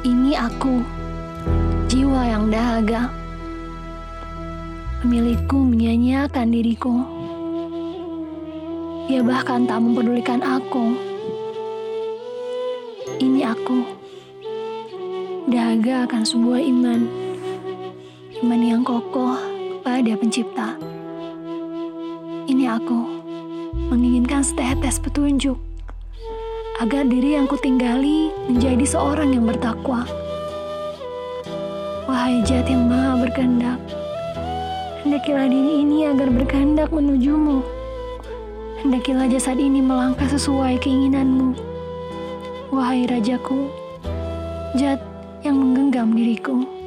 Ini aku, jiwa yang dahaga. Pemilikku menyanyiakan diriku. Ia bahkan tak mempedulikan aku. Ini aku, dahaga akan sebuah iman. Iman yang kokoh pada pencipta. Ini aku, menginginkan setetes petunjuk agar diri yang kutinggali menjadi seorang yang bertakwa. Wahai jat yang maha berkehendak, hendakilah diri ini agar berkehendak menujumu. Hendakilah jasad ini melangkah sesuai keinginanmu. Wahai rajaku, jat yang menggenggam diriku.